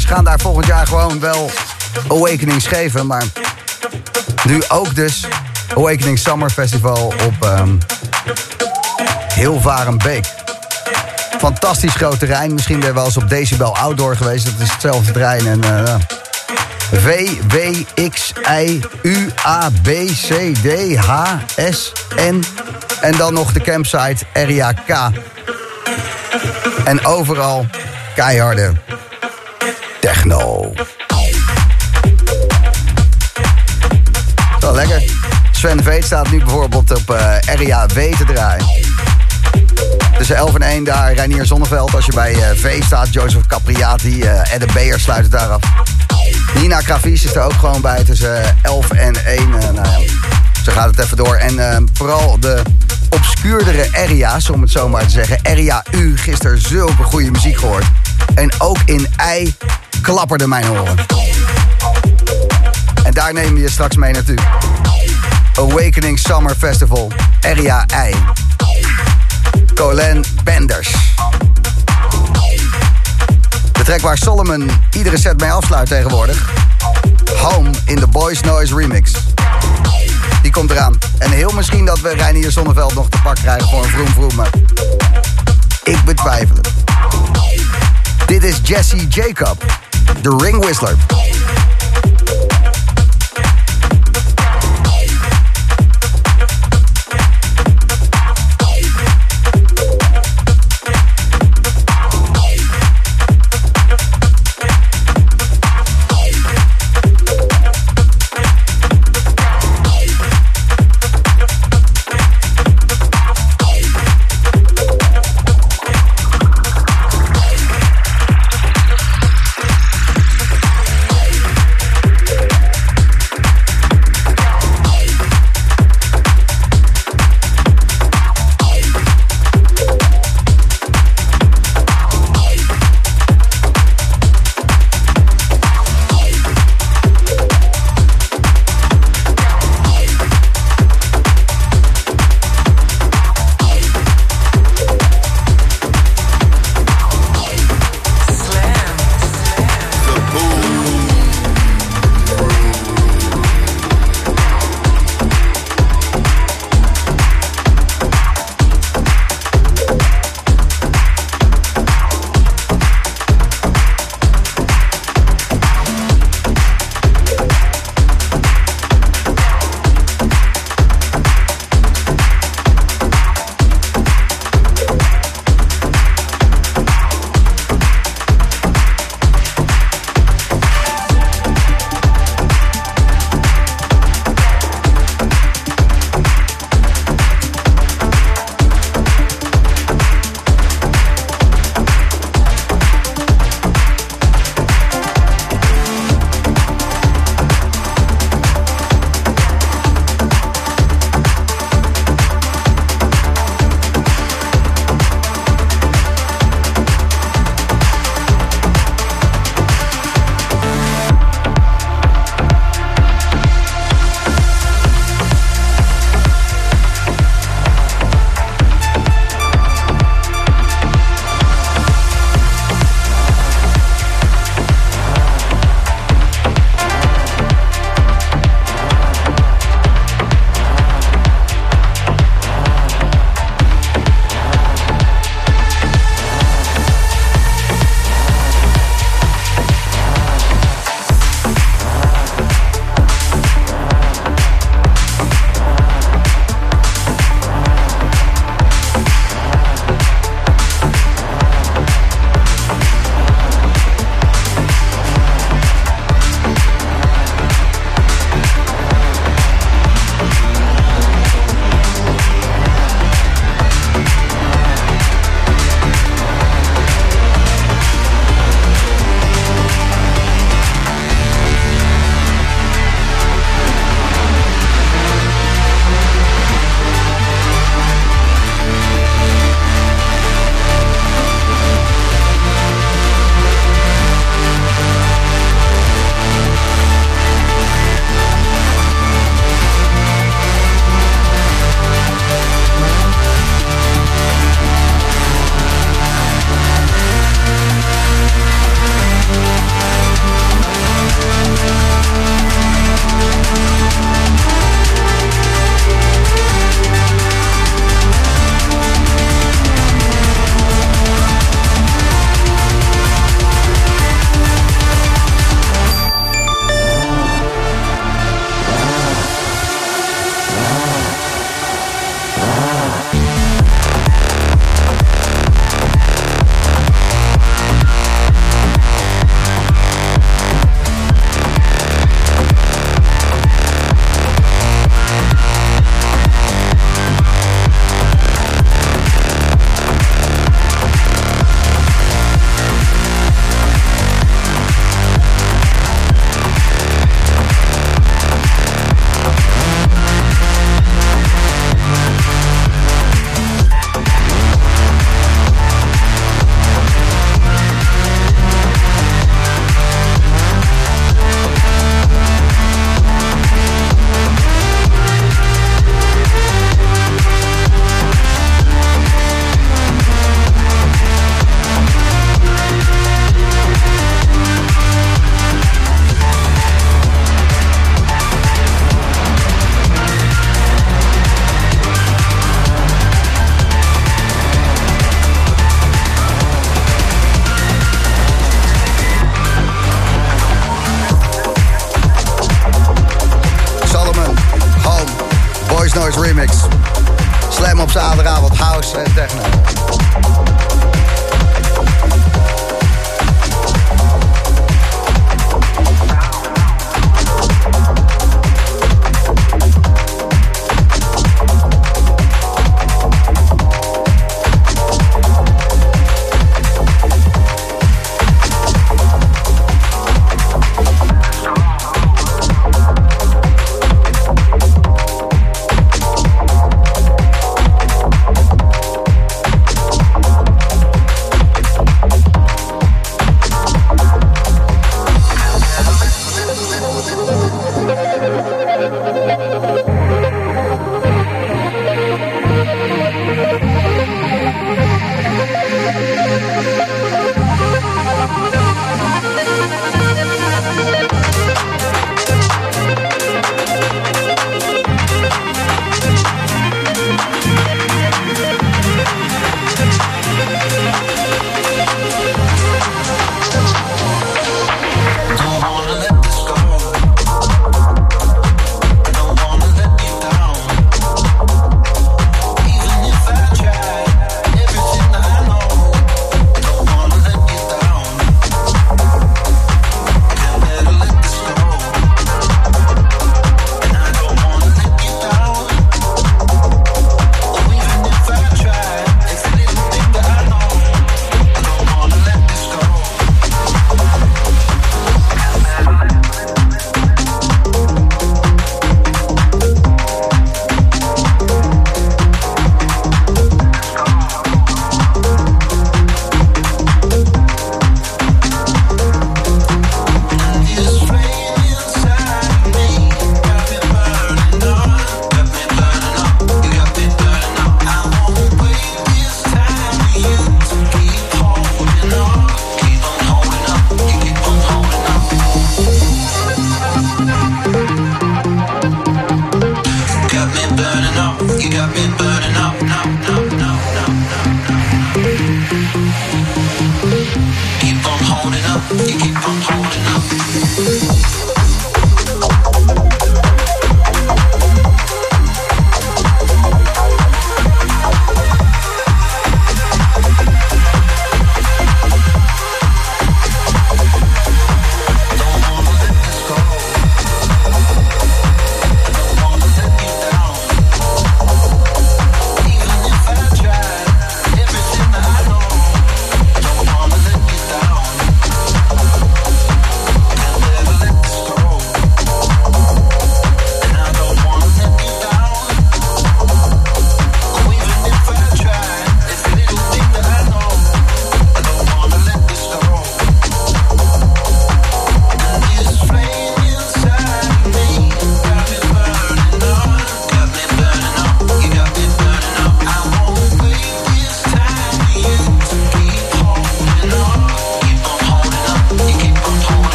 Ze gaan daar volgend jaar gewoon wel Awakenings geven. Maar nu ook dus Awakening Summer Festival op ehm Hilvarenbeek. Fantastisch groot terrein. Misschien ben je wel eens op Decibel Outdoor geweest. Dat is hetzelfde terrein. En eh. V, W, X, I, U, A, B, C, D, H, S, N. En dan nog de campsite Area K. En overal keiharde techno. Wel lekker. Sven Veet staat nu bijvoorbeeld op eh, Area W te draaien. Tussen 11 en 1 daar Reinier Zonneveld. Als je bij eh, V staat, Joseph Capriati, eh Edde Beer sluit het daar af. Nina Kravies is er ook gewoon bij tussen eh, 11 en 1. eh, nou ja, zo gaat het even door. En eh, vooral de obscuurdere area's, om het zo maar te zeggen. Area U, gisteren zulke goede muziek gehoord. En ook in I klapperde mijn oren. En daar nemen we je straks mee naartoe. Awakening Summer Festival, Area I. Colin Benders. De track waar Solomon iedere set mee afsluit tegenwoordig. Home in the Boys Noise Remix. Die komt eraan. En heel misschien dat we Reinier Zonneveld nog te pak krijgen voor een vroom vroom. Maar ik betwijfel het. Dit is Jesse Jacob, de Ring Whistler.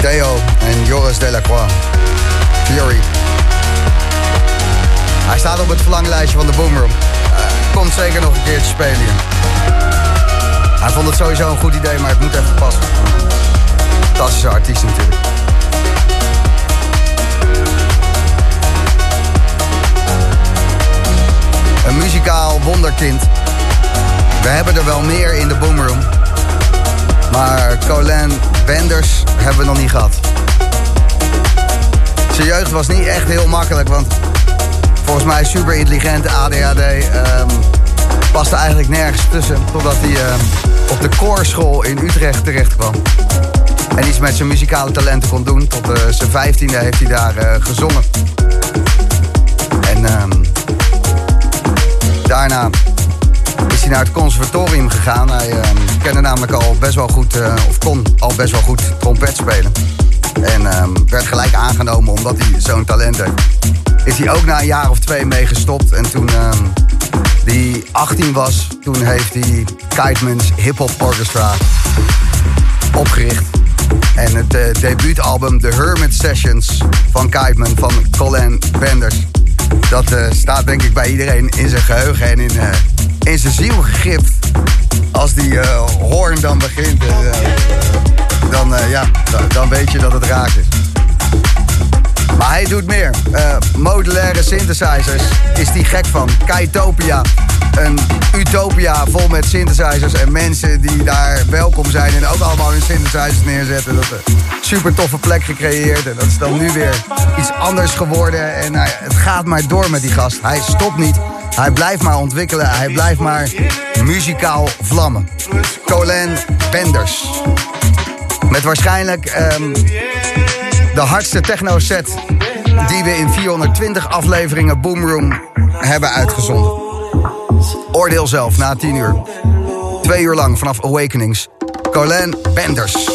Theo en Joris Delacroix. Fury. Hij staat op het verlanglijstje van de Boomroom. Komt zeker nog een keertje spelen hier. Hij vond het sowieso een goed idee, maar het moet even passen. Fantastische artiest natuurlijk. Een muzikaal wonderkind. We hebben er wel meer in de Boomroom. Maar Colin Benders hebben we nog niet gehad. Zijn jeugd was niet echt heel makkelijk, want volgens mij super intelligent, ADHD. ehm, paste eigenlijk nergens tussen. Totdat hij ehm, op de koorschool in Utrecht terecht kwam. En iets met zijn muzikale talenten kon doen. Tot eh, zijn vijftiende heeft hij daar eh, gezongen. En ehm, daarna hij naar het conservatorium gegaan. Hij ehm, kende namelijk al best wel goed, eh, of kon al best wel goed trompet spelen. En ehm, werd gelijk aangenomen omdat hij zo'n talent heeft. Is hij ook na een jaar of twee mee gestopt. En toen ehm die 18 was, toen heeft hij Kiteman's Hip Hop Orchestra opgericht. En het eh, debuutalbum The Hermit Sessions van Kiteman van Colin Benders. Dat eh, staat denk ik bij iedereen in zijn geheugen en in, in zijn ziel gegrift. Als die eh, hoorn dan begint, eh, dan, eh, ja, dan, weet je dat het raak is. Maar hij doet meer. Modulaire synthesizers is die gek van. Kaitopia. Een utopia vol met synthesizers en mensen die daar welkom zijn en ook allemaal hun synthesizers neerzetten. Dat is een super toffe plek gecreëerd en dat is dan nu weer iets anders geworden. En nou het gaat maar door met die gast. Hij stopt niet. Hij blijft maar ontwikkelen. Hij blijft maar muzikaal vlammen. Colin Benders. Met waarschijnlijk ehm, de hardste techno-set die we in 420 afleveringen Boomroom hebben uitgezonden. Oordeel zelf na 10 uur. Twee uur lang vanaf Awakenings. Colin Benders.